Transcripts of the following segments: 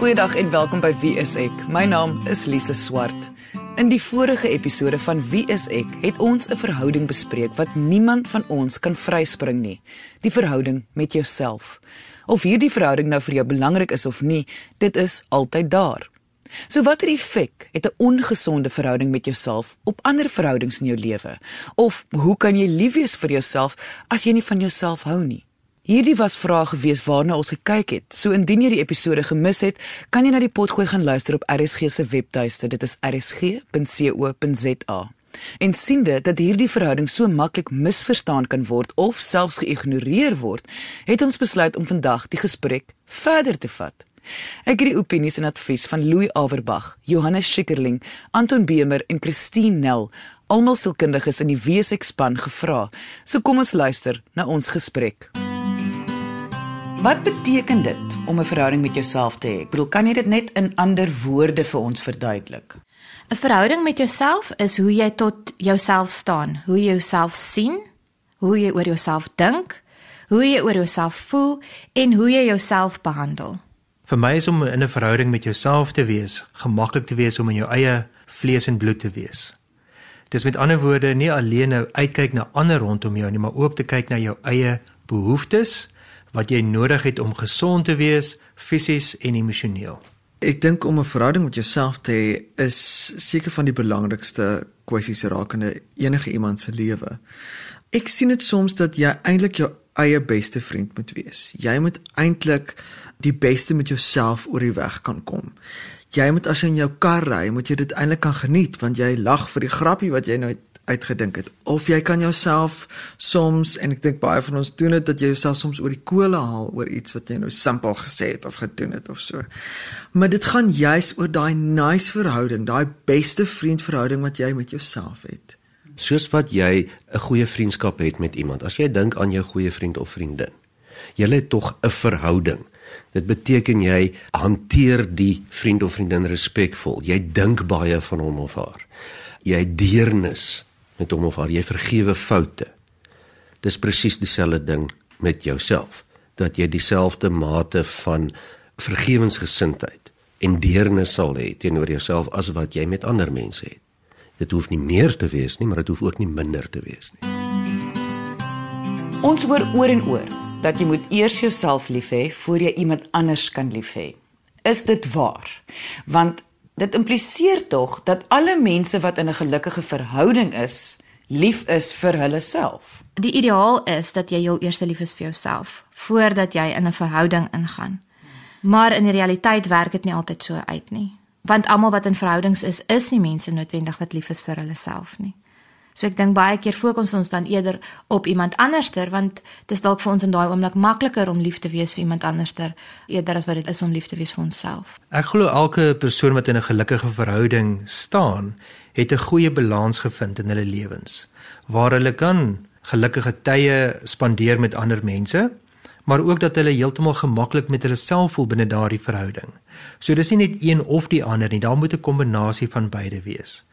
Goeiedag en welkom by Wie is ek? My naam is Lise Swart. In die vorige episode van Wie is ek het ons 'n verhouding bespreek wat niemand van ons kan vryspring nie. Die verhouding met jouself. Of hierdie verhouding nou vir jou belangrik is of nie, dit is altyd daar. So watter effek het 'n ongesonde verhouding met jouself op ander verhoudings in jou lewe? Of hoe kan jy lief wees vir jouself as jy nie van jouself hou nie? Hierdie was vrae gewees waarna ons gekyk het. So indien jy die episode gemis het, kan jy na die potgooi gaan luister op RSG se webtuiste. Dit is rsg.co.za. En sien dit dat hierdie verhouding so maklik misverstaan kan word of selfs geïgnoreer word, het ons besluit om vandag die gesprek verder te vat. Ek het die opinies en advies van Louis Averbag, Johannes Schikkerling, Anton Bemer en Christine Nel, almal sielkundiges in die Wesekspan gevra. So kom ons luister na ons gesprek. Wat beteken dit om 'n verhouding met jouself te hê? Ek bedoel, kan jy dit net in ander woorde vir ons verduidelik? 'n Verhouding met jouself is hoe jy tot jouself staan, hoe jy jouself sien, hoe jy oor jouself dink, hoe jy oor jouself voel en hoe jy jouself behandel. Vir my is om in 'n verhouding met jouself te wees, gemaklik te wees om in jou eie vlees en bloed te wees. Dis met ander woorde nie alleen nou uitkyk na ander rondom jou nie, maar ook te kyk na jou eie behoeftes wat jy nodig het om gesond te wees fisies en emosioneel. Ek dink om 'n verhouding met jouself te hê is seker van die belangrikste kwessies rakende enige iemand se lewe. Ek sien dit soms dat jy eintlik jou eie beste vriend moet wees. Jy moet eintlik die beste met jouself oor die weg kan kom. Jy moet as jy in jou kar ry, moet jy dit eintlik kan geniet want jy lag vir die grappie wat jy nou uitgedink het of jy kan jouself soms en ek dink baie van ons doen dit dat jy jouself soms oor die kole haal oor iets wat jy nou simpel gesê het of gedoen het of so. Maar dit gaan juis oor daai nice verhouding, daai beste vriendverhouding wat jy met jouself het. Soos wat jy 'n goeie vriendskap het met iemand. As jy dink aan jou goeie vriend of vriendin, julle het tog 'n verhouding. Dit beteken jy hanteer die vriend of vriendin respekvol. Jy dink baie van hom of haar. Jy deernis met hom of haar jy vergewe foute. Dis presies dieselfde ding met jouself dat jy dieselfde mate van vergewensgesindheid en deernis sal hê teenoor jouself as wat jy met ander mense het. Dit hoef nie meer te wees nie, maar dit hoef ook nie minder te wees nie. Ons hoor oor en oor dat jy moet eers jouself lief hê voor jy iemand anders kan lief hê. Is dit waar? Want Dit impliseer tog dat alle mense wat in 'n gelukkige verhouding is, lief is vir hulle self. Die ideaal is dat jy heel eers lief is vir jouself voordat jy in 'n verhouding ingaan. Maar in die realiteit werk dit nie altyd so uit nie. Want almal wat in verhoudings is, is nie mense noodwendig wat lief is vir hulle self nie. So ek dink baie keer fokus ons dan eerder op iemand anderster want dit is dalk vir ons in daai oomblik makliker om lief te wees vir iemand anderster eerder as wat dit is om lief te wees vir onsself. Ek glo elke persoon wat in 'n gelukkige verhouding staan, het 'n goeie balans gevind in hulle lewens waar hulle kan gelukkige tye spandeer met ander mense maar ook dat hulle heeltemal gemaklik met hulle self voel binne daardie verhouding. So dis nie net een of die ander nie, daar moet 'n kombinasie van beide wees.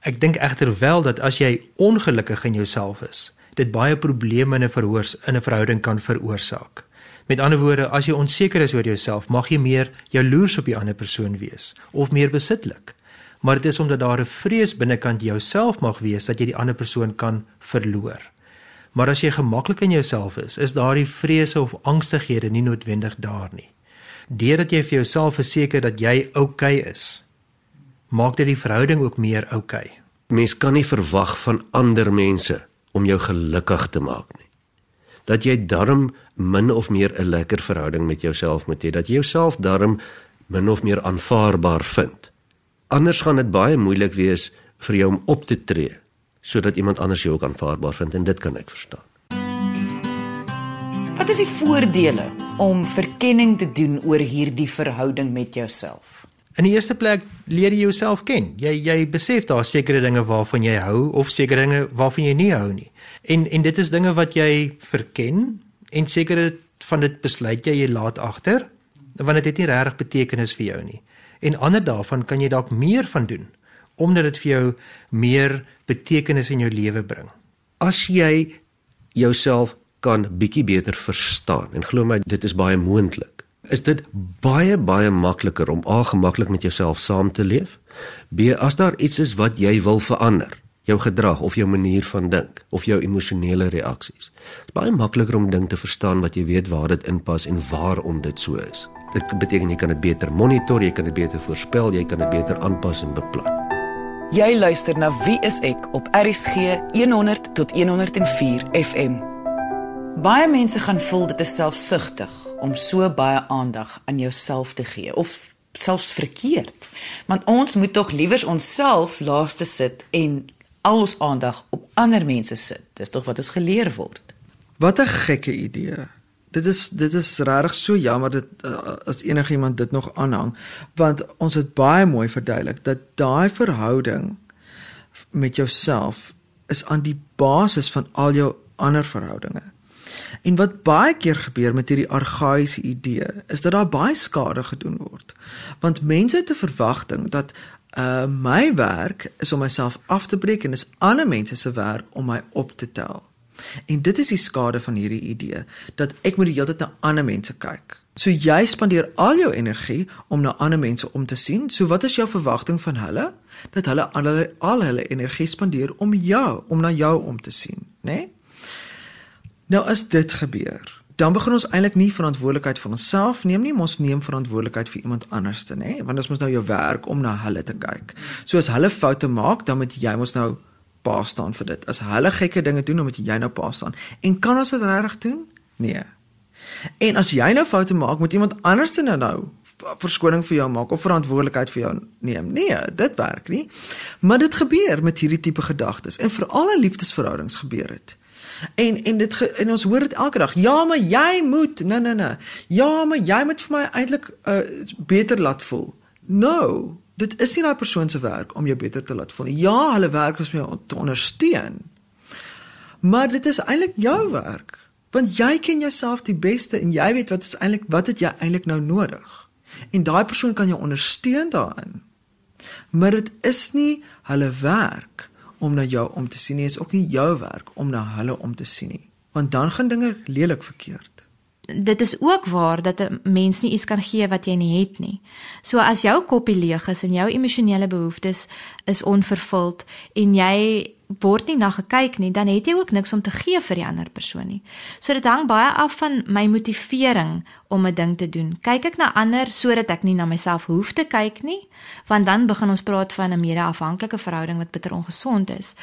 Ek dink egter wel dat as jy ongelukkig in jouself is, dit baie probleme in 'n verhoors in 'n verhouding kan veroorsaak. Met ander woorde, as jy onseker is oor jouself, mag jy meer jaloers op die ander persoon wees of meer besitlik. Maar dit is omdat daar 'n vrees binnekant jouself mag wees dat jy die ander persoon kan verloor. Maar as jy gemaklik in jouself is, is daardie vrese of angstighede nie noodwendig daar nie. Deurdat jy vir jouself verseker dat jy oukei okay is, maak dit die verhouding ook meer oukei. Okay. Mens kan nie verwag van ander mense om jou gelukkig te maak nie. Dat jy darm min of meer 'n lekker verhouding met jouself moet hê, dat jy jouself darm min of meer aanvaarbaar vind. Anders gaan dit baie moeilik wees vir jou om op te tree sodat iemand anders jou ook aanvaarbaar vind en dit kan ek verstaan. Wat is die voordele om verkenning te doen oor hierdie verhouding met jouself? In die eerste plek leer jy jouself ken. Jy jy besef daar sekere dinge waarvan jy hou of sekere dinge waarvan jy nie hou nie. En en dit is dinge wat jy verken en sekere van dit besluit jy jy laat agter want dit het nie regtig betekenis vir jou nie. En ander daarvan kan jy dalk meer van doen omdat dit vir jou meer betekenis in jou lewe bring. As jy jouself kan bietjie beter verstaan en glo my dit is baie moontlik is dit baie baie makliker om A gemaklik met jouself saam te leef. B as daar iets is wat jy wil verander, jou gedrag of jou manier van dink of jou emosionele reaksies. Dit is baie makliker om ding te verstaan wat jy weet waar dit inpas en waarom dit so is. Dit beteken jy kan dit beter monitor, jy kan dit beter voorspel, jy kan dit beter aanpas en beplan. Jy luister na Wie is ek op RSG 100 tot 104 FM. Baie mense gaan voel dit is selfsugtig om so baie aandag aan jouself te gee of selfs verkeerd. Want ons moet tog liewers onsself laaste sit en al ons aandag op ander mense sit. Dis tog wat ons geleer word. Wat 'n gekke idee. Dit is dit is regtig so jammer dat uh, as enigiemand dit nog aanhang want ons het baie mooi verduidelik dat daai verhouding met jouself is aan die basis van al jou ander verhoudinge. En wat baie keer gebeur met hierdie argaïese idee is dat daar baie skade gedoen word. Want mense het 'n verwagting dat uh my werk is om myself af te breek en dis ander mense se werk om my op te tel. En dit is die skade van hierdie idee dat ek moet die hele tyd na ander mense kyk. So jy spandeer al jou energie om na ander mense om te sien. So wat is jou verwagting van hulle? Dat hulle al hulle, al hulle energie spandeer om jou, om na jou om te sien, né? Nee? Nou as dit gebeur, dan begin ons eintlik nie verantwoordelikheid vir onsself neem nie, ons neem verantwoordelikheid vir iemand anders te, nê? Want dit is mos nou jou werk om na hulle te kyk. So as hulle foute maak, dan moet jy mos nou pa staan vir dit. As hulle gekke dinge doen, dan moet jy nou pa staan. En kan ons dit regtig doen? Nee. En as jy nou foute maak, moet iemand anders dan nou verskoning vir jou maak of verantwoordelikheid vir jou neem. Nee, dit werk nie. Maar dit gebeur met hierdie tipe gedagtes en veral in liefdesverhoudings gebeur dit. En en dit en ons hoor dit elke dag. Ja, maar jy moet. Nee, nee, nee. Ja, maar jy moet vir my eintlik uh, beter laat voel. No, dit is nie daai persoon se werk om jou beter te laat voel nie. Ja, hulle werk is om te ondersteun. Maar dit is eintlik jou werk. Want jy ken jouself die beste en jy weet wat is eintlik wat het jy eintlik nou nodig. En daai persoon kan jou ondersteun daarin. Maar dit is nie hulle werk om na jou om te sien nie, is ook nie jou werk om na hulle om te sien nie, want dan gaan dinge lelik verkeerd. Dit is ook waar dat 'n mens nie iets kan gee wat jy nie het nie. So as jou koppie leeg is en jou emosionele behoeftes is onvervuld en jy word nie na gekyk nie, dan het jy ook niks om te gee vir die ander persoon nie. So dit hang baie af van my motivering om 'n ding te doen. Kyk ek na ander sodat ek nie na myself hoef te kyk nie, want dan begin ons praat van 'n mede-afhanklike verhouding wat bitter ongesond is.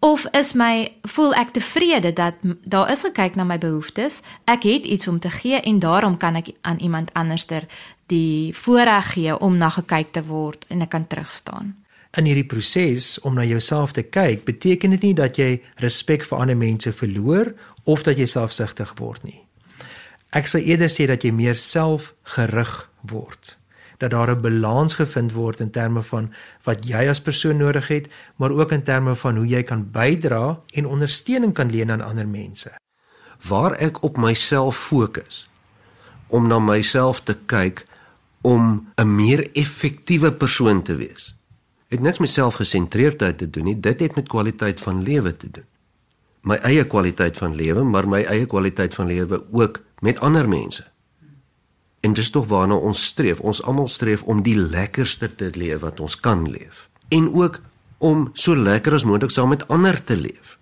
Of is my voel ek tevrede dat daar is gekyk na my behoeftes, ek het iets om te gee en daarom kan ek aan iemand anderster die voorreg gee om na gekyk te word en ek kan terugstaan in hierdie proses om na jouself te kyk, beteken dit nie dat jy respek vir ander mense verloor of dat jy selfsugtig word nie. Ek sal eerder sê dat jy meer selfgerig word. Dat daar 'n balans gevind word in terme van wat jy as persoon nodig het, maar ook in terme van hoe jy kan bydra en ondersteuning kan leen aan ander mense. Waar ek op myself fokus om na myself te kyk om 'n meer effektiewe persoon te wees het niks met selfgesentreerdheid te doen nie, dit het met kwaliteit van lewe te doen. My eie kwaliteit van lewe, maar my eie kwaliteit van lewe ook met ander mense. En dis tog waarna ons streef. Ons almal streef om die lekkerste te leef wat ons kan leef en ook om so lekker as moontlik saam met ander te leef.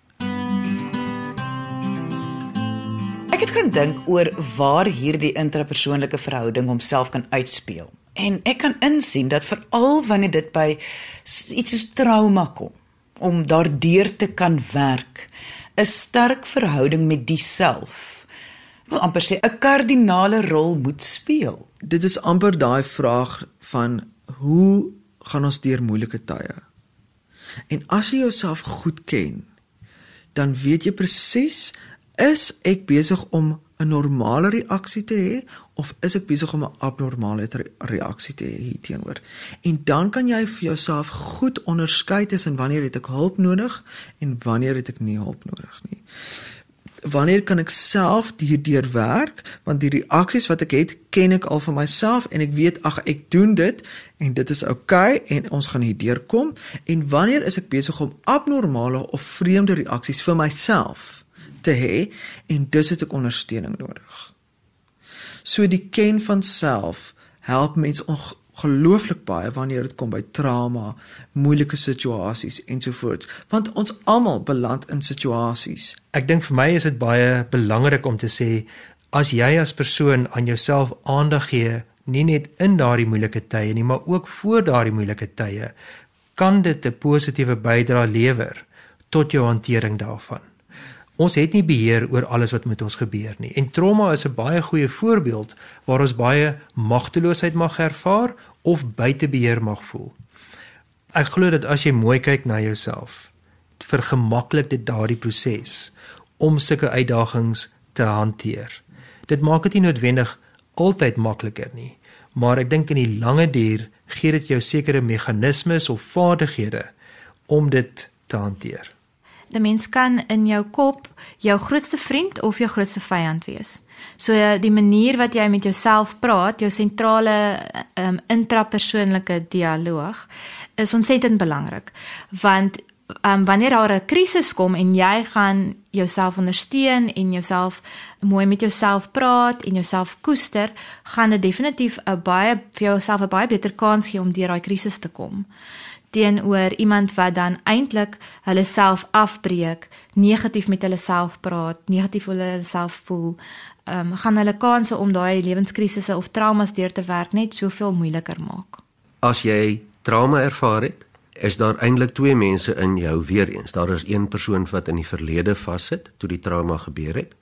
Ek het gedink oor waar hierdie intrapersoonlike verhouding homself kan uitspeel. En ek kan insien dat veral wanneer dit by iets soos trauma kom om daardeur te kan werk, 'n sterk verhouding met diself. Wil amper sê 'n kardinale rol moet speel. Dit is amper daai vraag van hoe gaan ons deur moeilike tye? En as jy jouself goed ken, dan weet jy presies is ek besig om 'n normale reaksie te hê of is ek besig om 'n abnormale reaksie te hê hierteenoor? En dan kan jy vir jouself goed onderskei tussen wanneer het ek hulp nodig en wanneer het ek nie hulp nodig nie. Wanneer kan ek self hierdeur werk want die reaksies wat ek het ken ek al van myself en ek weet ag ek doen dit en dit is oukei okay, en ons gaan hierdeur kom en wanneer is ek besig om abnormale of vreemde reaksies vir myself te hê en dus het ek ondersteuning nodig. So die ken van self help mense ongelooflik baie wanneer dit kom by trauma, moeilike situasies ensovoorts, want ons almal beland in situasies. Ek dink vir my is dit baie belangrik om te sê as jy as persoon aan jouself aandag gee, nie net in daardie moeilike tye nie, maar ook voor daardie moeilike tye, kan dit 'n positiewe bydrae lewer tot jou hantering daarvan. Ons het nie beheer oor alles wat met ons gebeur nie. En trauma is 'n baie goeie voorbeeld waar ons baie magteloosheid mag ervaar of buite beheer mag voel. Ek glo dat as jy mooi kyk na jouself, vergemaklik dit daardie proses om sulke uitdagings te hanteer. Dit maak dit nie noodwendig altyd makliker nie, maar ek dink in die lange duur gee dit jou sekere meganismes of vaardighede om dit te hanteer. 'n mens kan in jou kop jou grootste vriend of jou grootste vyand wees. So die manier wat jy met jouself praat, jou sentrale um, intrapersoonlike dialoog is ontsettend belangrik. Want um, wanneer daar 'n krisis kom en jy gaan jouself ondersteun en jouself mooi met jouself praat en jouself koester, gaan dit definitief 'n baie vir jouself 'n baie beter kans gee om deur daai krisis te kom teenoor iemand wat dan eintlik hulle self afbreek, negatief met hulle self praat, negatief oor hulle self voel, ehm um, gaan hulle kanse om daai lewenskrisisse of traumas deur te werk net soveel moeiliker maak. As jy trauma ervaar het, is daar eintlik twee mense in jou weer eens. Daar is een persoon wat in die verlede vassit toe die trauma gebeur het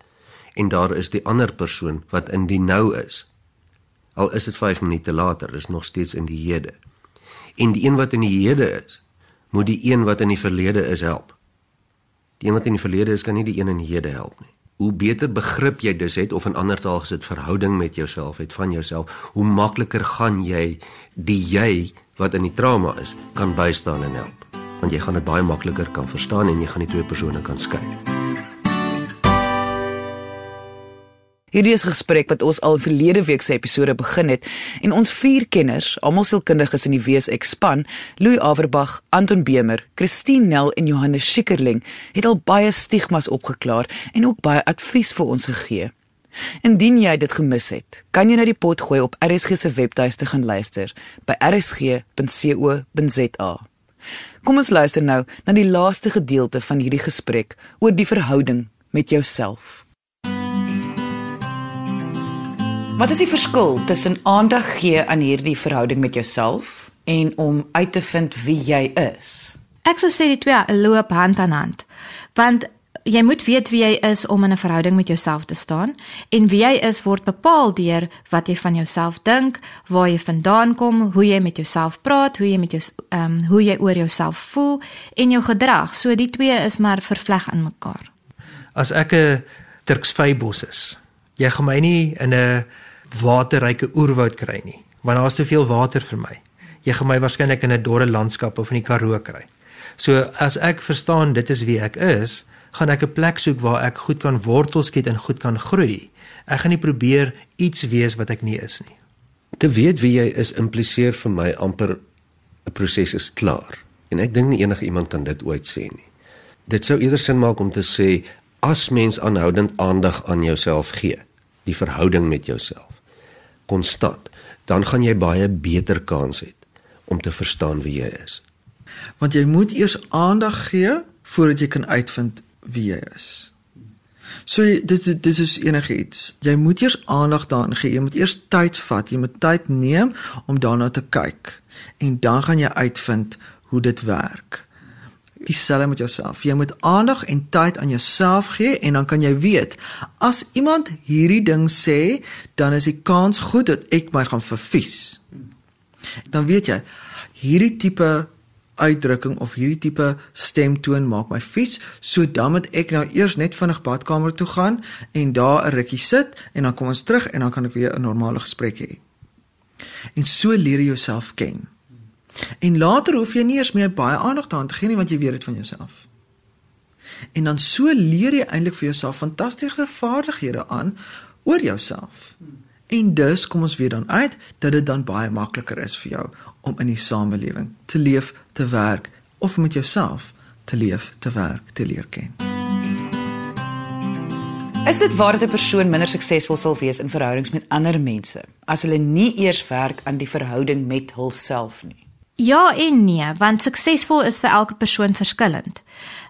en daar is die ander persoon wat in die nou is. Al is dit 5 minute later, is nog steeds in die hede en die een wat in die hede is, moet die een wat in die verlede is help. Die een wat in die verlede is, kan nie die een in die hede help nie. Hoe beter begrip jy dus het of in ander taal gesit verhouding met jouself het van jouself, hoe makliker gaan jy die jy wat in die trauma is kan bystaan en help. Want jy gaan dit baie makliker kan verstaan en jy gaan die twee persone kan skei. Hierdie is 'n gesprek wat ons al verlede week se episode begin het en ons vier kenners, almal sielkundiges in die WSX span, Louis Averbag, Anton Bemer, Christine Nel en Johannes Schikkerling, het al baie stigmas opgeklaar en ook baie advies vir ons gegee. Indien jy dit gemis het, kan jy na die pot gooi op RSG se webtuiste gaan luister by rsg.co.za. Kom ons luister nou na die laaste gedeelte van hierdie gesprek oor die verhouding met jouself. Wat is die verskil tussen aandag gee aan hierdie verhouding met jouself en om uit te vind wie jy is? Ek sou sê die twee loop hand aan hand. Want jy moet weet wie jy is om in 'n verhouding met jouself te staan en wie jy is word bepaal deur wat jy van jouself dink, waar jy vandaan kom, hoe jy met jouself praat, hoe jy met jou ehm um, hoe jy oor jouself voel en jou gedrag. So die twee is maar vervleg in mekaar. As ek 'n Turksvybos is, jy gaan my nie in 'n waterryke oerwoud kry nie, want daar's te veel water vir my. Jy gaan my waarskynlik in 'n dorre landskap of in die Karoo kry. So as ek verstaan dit is wie ek is, gaan ek 'n plek soek waar ek goed kan wortels skiet en goed kan groei. Ek gaan nie probeer iets wees wat ek nie is nie. Te weet wie jy is impliseer vir my amper 'n proses is klaar. En ek dink nie enige iemand kan dit ooit sê nie. Dit sou eerder sin maak om te sê as mens aanhoudend aandag aan jouself gee, die verhouding met jouself konstant, dan gaan jy baie beter kans hê om te verstaan wie jy is. Want jy moet eers aandag gee voordat jy kan uitvind wie jy is. So dit dit is enigiets. Jy moet eers aandag daaraan gee. Jy moet eers tyd vat. Jy moet tyd neem om daarna te kyk en dan gaan jy uitvind hoe dit werk dieselfde met jouself. Jy moet aandag en tyd aan jouself gee en dan kan jy weet as iemand hierdie ding sê, dan is die kans goed dat ek my gaan vervies. Dan weet jy hierdie tipe uitdrukking of hierdie tipe stemtoon maak my vies, so dan moet ek nou eers net vinnig badkamer toe gaan en daar 'n rukkie sit en dan kom ons terug en dan kan ek weer 'n normale gesprek hê. En so leer jy jouself ken. En later hoef jy nie eers meer baie aandag daaraan te gee nie want jy weet dit van jouself. En dan so leer jy eintlik vir jouself fantastiese vaardighede aan oor jouself. En dus kom ons weer dan uit dat dit dan baie makliker is vir jou om in die samelewing te leef, te werk of met jouself te leef, te werk, te leer ken. Is dit waar dat 'n persoon minder suksesvol sal wees in verhoudings met ander mense as hulle nie eers werk aan die verhouding met hulself nie? Ja en nee, want suksesvol is vir elke persoon verskillend.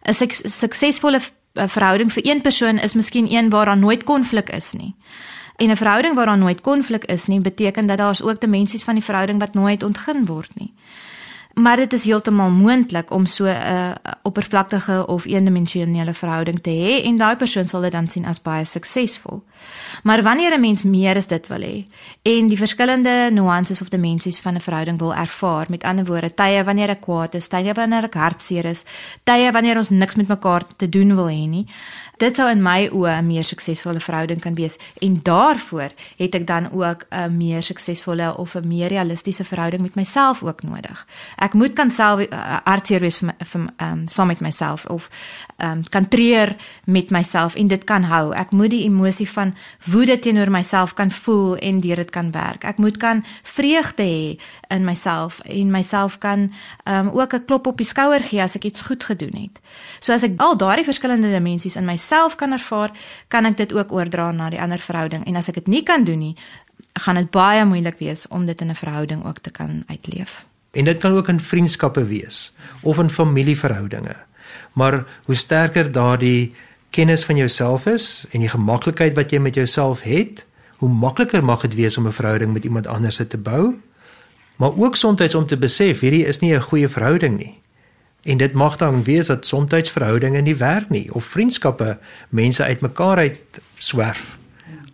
'n Suksesvolle verhouding vir een persoon is miskien een waar daar nooit konflik is nie. En 'n verhouding waar daar nooit konflik is nie, beteken dat daar is ook dimensies van die verhouding wat nooit ontgin word nie maar dit is heeltemal moontlik om so 'n uh, oppervlakkige of eendimensionele verhouding te hê en daai persoon sal dit dan sien as baie suksesvol. Maar wanneer 'n mens meer as dit wil hê en die verskillende nuances of dimensies van 'n verhouding wil ervaar, met ander woorde, tye wanneer ek kwaad is, tye wanneer ek hartseer is, tye wanneer ons niks met mekaar te doen wil hê nie, dit sou in my oë 'n meer suksesvolle verhouding kan wees en daaroor het ek dan ook 'n meer suksesvolle of 'n meer realistiese verhouding met myself ook nodig. Ek moet kan self uh, hartseer wees vir um saam met myself of um kan treur met myself en dit kan hou. Ek moet die emosie van woede teenoor myself kan voel en deur dit kan werk. Ek moet kan vreugde hê in myself en myself kan um ook 'n klop op die skouer gee as ek iets goed gedoen het. So as ek al daardie verskillende dimensies in myself kan ervaar, kan ek dit ook oordra na die ander verhouding. En as ek dit nie kan doen nie, gaan dit baie moeilik wees om dit in 'n verhouding ook te kan uitleef. En dit kan ook in vriendskappe wees of in familieverhoudinge. Maar hoe sterker daardie kennis van jouself is en die gemaklikheid wat jy met jouself het, hoe makliker mag dit wees om 'n verhouding met iemand anders te bou. Maar ook soms om te besef hierdie is nie 'n goeie verhouding nie. En dit mag dan wees dat soms verhoudinge nie werk nie of vriendskappe mense uitmekaar uit swerf.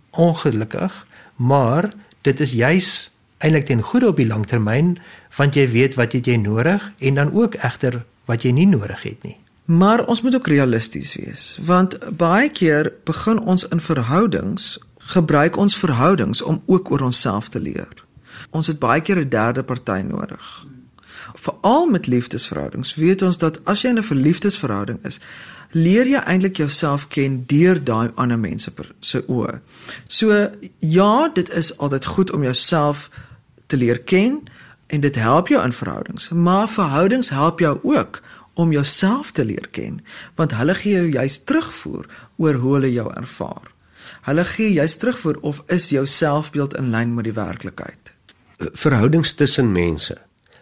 Ongelukkig, maar dit is juis eintlik ten goeie op die langtermyn want jy weet wat jy nodig en dan ook egter wat jy nie nodig het nie. Maar ons moet ook realisties wees want baie keer begin ons in verhoudings gebruik ons verhoudings om ook oor onsself te leer. Ons het baie keer 'n derde party nodig veral met liefdesverhoudings weet ons dat as jy in 'n verliefdesverhouding is, leer jy eintlik jouself ken deur daai ander mense se oë. So ja, dit is altyd goed om jouself te leer ken en dit help jou in verhoudings, maar verhoudings help jou ook om jouself te leer ken, want hulle gee jou juist terugvoer oor hoe hulle jou ervaar. Hulle gee juist terugvoer of is jou selfbeeld in lyn met die werklikheid. Verhoudings tussen mense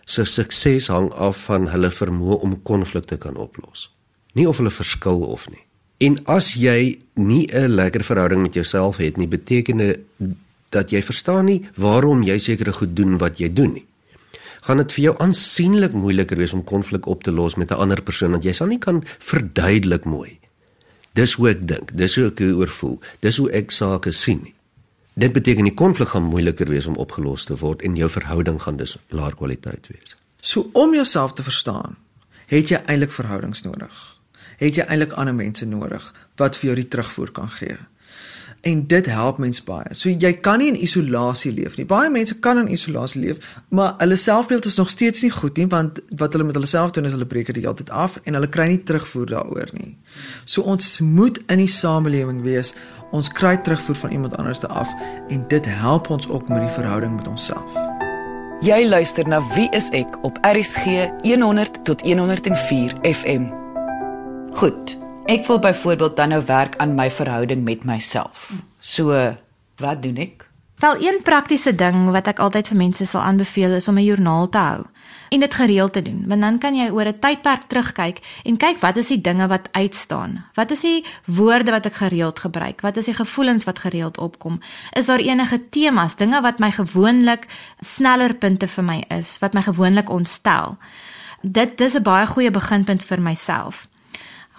se sukses hang af van hulle vermoë om konflikte kan oplos. Nie of hulle verskil of nie. En as jy nie 'n lekker verhouding met jouself het nie, beteken dit dat jy verstaan nie waarom jy sekere goed doen wat jy doen nie. Gaan dit vir jou aansienlik moeiliker wees om konflik op te los met 'n ander persoon want jy sal nie kan verduidelik mooi. Dis hoe ek dink, dis hoe ek oor voel, dis hoe ek sake sien nie. Dit beteken die konflik gaan moeiliker wees om opgelos te word en jou verhouding gaan dus laer kwaliteit wees. So om jouself te verstaan, het jy eintlik verhoudings nodig. Het jy eintlik ander mense nodig wat vir jou die terugvoer kan gee. En dit help mens baie. So jy kan nie in isolasie leef nie. Baie mense kan in isolasie leef, maar hulle selfbeeld is nog steeds nie goed nie want wat hulle met hulle self doen is hulle breek dit heeltyd af en hulle kry nie terugvoer daaroor nie. So ons moet in die samelewing wees Ons kry terugvoer van iemand anders te af en dit help ons ook met die verhouding met onsself. Jy luister na Wie is ek op RSG 100 tot 104 FM. Goed. Ek wil byvoorbeeld dan nou werk aan my verhouding met myself. So, wat doen ek? Wel een praktiese ding wat ek altyd vir mense sal aanbeveel is om 'n joernaal te hou en dit gereeld te doen. Want dan kan jy oor 'n tydperk terugkyk en kyk wat is die dinge wat uitstaan? Wat is die woorde wat ek gereeld gebruik? Wat is die gevoelens wat gereeld opkom? Is daar enige temas, dinge wat my gewoonlik sneller punte vir my is, wat my gewoonlik ontstel? Dit dis 'n baie goeie beginpunt vir myself.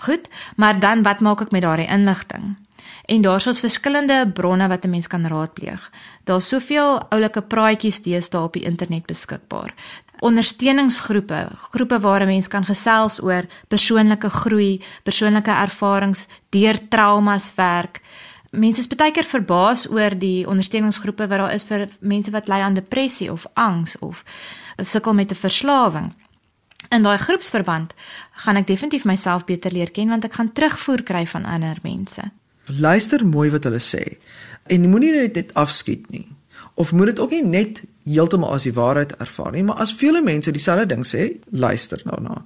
Goed, maar dan wat maak ek met daardie inligting? En daar's ons verskillende bronne wat 'n mens kan raadpleeg. Daar's soveel oulike praatjies deesdae op die internet beskikbaar ondersteuningsgroepe, groepe waar 'n mens kan gesels oor persoonlike groei, persoonlike ervarings, deur traumas werk. Mense is baie keer verbaas oor die ondersteuningsgroepe wat daar is vir mense wat ly aan depressie of angs of sukkel met 'n verslawing. In daai groepsverband gaan ek definitief myself beter leer ken want ek gaan terugvoer kry van ander mense. Luister mooi wat hulle sê en moenie net afskiet nie of moet dit ook nie net heeltemal as die waarheid ervaar nie, maar as vele mense dieselfde ding sê, luister daarna.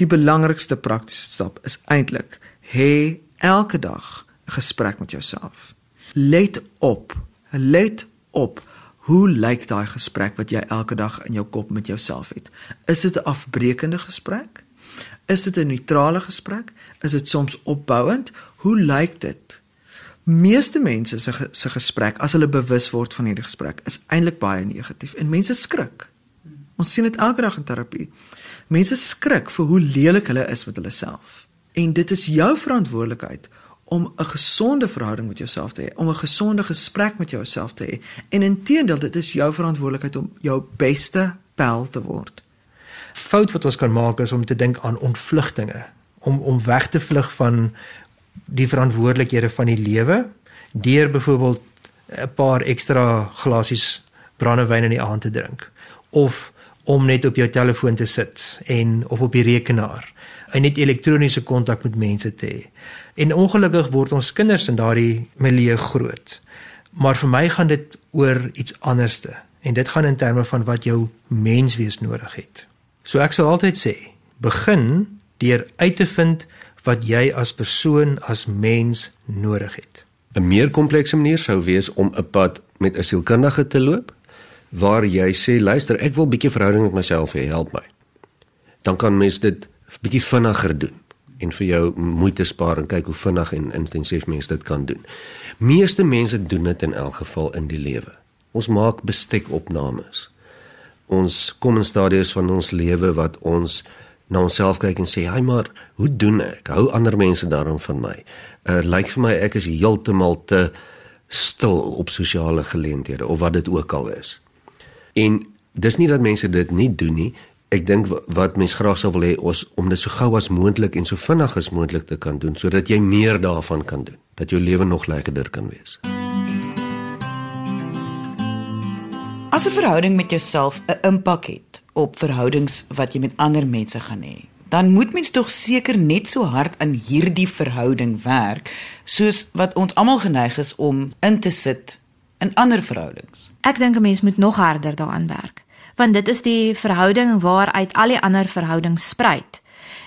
Die belangrikste praktiese stap is eintlik hê elke dag gesprek met jouself. Let op. Let op. Hoe lyk daai gesprek wat jy elke dag in jou kop met jouself het? Is dit 'n afbreekende gesprek? Is dit 'n neutrale gesprek? Is dit soms opbouend? Hoe lyk dit? Meeste mense se se gesprek as hulle bewus word van hierdie gesprek is eintlik baie negatief en mense skrik. Ons sien dit elke dag in terapie. Mense skrik vir hoe lelik hulle is met hulle self. En dit is jou verantwoordelikheid om 'n gesonde verhouding met jouself te hê, om 'n gesonde gesprek met jouself te hê. En intedeel, dit is jou verantwoordelikheid om jou beste pel te word. Fout wat ons kan maak is om te dink aan ontvlugtinge, om om weg te vlug van die verantwoordelikhede van die lewe deur byvoorbeeld 'n paar ekstra glasies brandewyn in die aand te drink of om net op jou telefoon te sit en of op die rekenaar en net elektroniese kontak met mense te hê. En ongelukkig word ons kinders in daardie milieu groot. Maar vir my gaan dit oor iets anderste en dit gaan in terme van wat jou menswees nodig het. So ek sal altyd sê, begin deur uit te vind wat jy as persoon as mens nodig het. 'n Meer komplekse manier sou wees om 'n pad met 'n sielkundige te loop waar jy sê luister, ek wil bietjie verhouding met myself hê, help my. Dan kan mens dit bietjie vinniger doen en vir jou moeite spaar en kyk hoe vinnig en intensief mense dit kan doen. Meeste mense doen dit in elk geval in die lewe. Ons maak bestekopnames. Ons kom in stadiums van ons lewe wat ons na onsself kyk en sê, "Haai maar, hoe doen ek? Hou ander mense daarom van my?" Uh lyk vir my ek is heeltemal te stil op sosiale geleenthede of wat dit ook al is. En dis nie dat mense dit nie doen nie, ek dink wat mens graag sou wil hê ons om dit so gou as moontlik en so vinnig as moontlik te kan doen sodat jy meer daarvan kan doen dat jou lewe nog lekkerder kan wees. As 'n verhouding met jouself 'n impak het op verhoudings wat jy met ander mense gaan hê, dan moet mens tog seker net so hard aan hierdie verhouding werk soos wat ons almal geneig is om in te sit in ander verhoudings. Ek dink 'n mens moet nog harder daaraan werk want dit is die verhouding waaruit al die ander verhoudings spruit.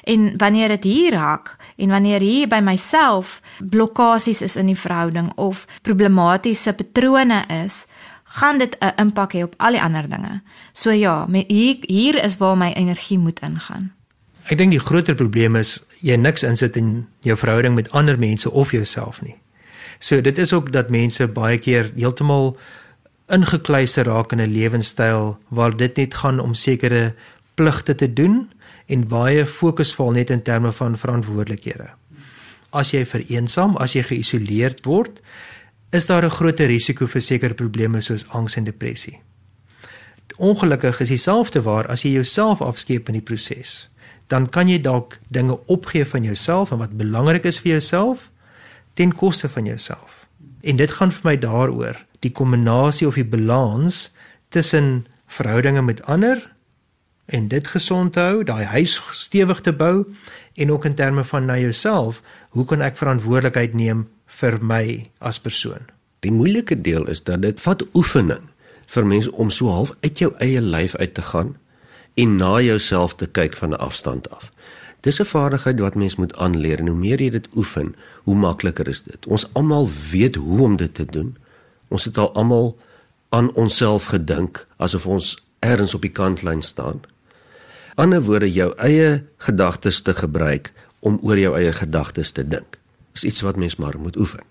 En wanneer dit hier raak en wanneer hier by myself blokkades is in die verhouding of problematiese patrone is, gaan dit 'n impak hê op al die ander dinge. So ja, hier hier is waar my energie moet ingaan. Ek dink die groter probleem is jy niks insit in jou verhouding met ander mense of jouself nie. So dit is ook dat mense baie keer heeltemal ingekluister raak in 'n lewenstyl waar dit net gaan om sekere pligte te doen en baie fokus val net in terme van verantwoordelikhede. As jy vereensaam, as jy geïsoleerd word, is daar 'n groter risiko vir sekere probleme soos angs en depressie. Ongelukkig is dieselfde waar as jy jouself afskeep in die proses, dan kan jy dalk dinge opgee van jouself en wat belangrik is vir jouself ten koste van jouself. En dit gaan vir my daaroor die kombinasie of die balans tussen verhoudinge met ander en dit gesond te hou, daai huis stewig te bou en ook in terme van na jouself, hoe kan ek verantwoordelikheid neem vir my as persoon? Die moeilike deel is dat dit vat oefening vir mense om so half uit jou eie lyf uit te gaan en na jouself te kyk van 'n afstand af. Dis 'n vaardigheid wat mens moet aanleer en hoe meer jy dit oefen, hoe makliker is dit. Ons almal weet hoe om dit te doen, Ons het al almal aan onsself gedink asof ons ergens op die kantlyn staan. Ander woorde jou eie gedagtes te gebruik om oor jou eie gedagtes te dink. Is iets wat mens maar moet oefen.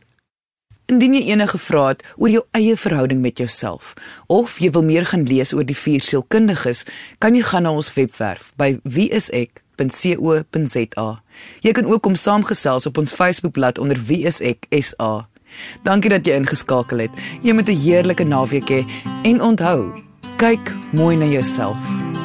Indien jy enige vrae het oor jou eie verhouding met jouself of jy wil meer gaan lees oor die vier sielkundiges, kan jy gaan na ons webwerf by wieisek.co.za. Jy kan ook kom saamgesels op ons Facebookblad onder wieiseksa. Dankie dat jy ingeskakel het. Jy moet 'n heerlike naweek hê en onthou, kyk mooi na jouself.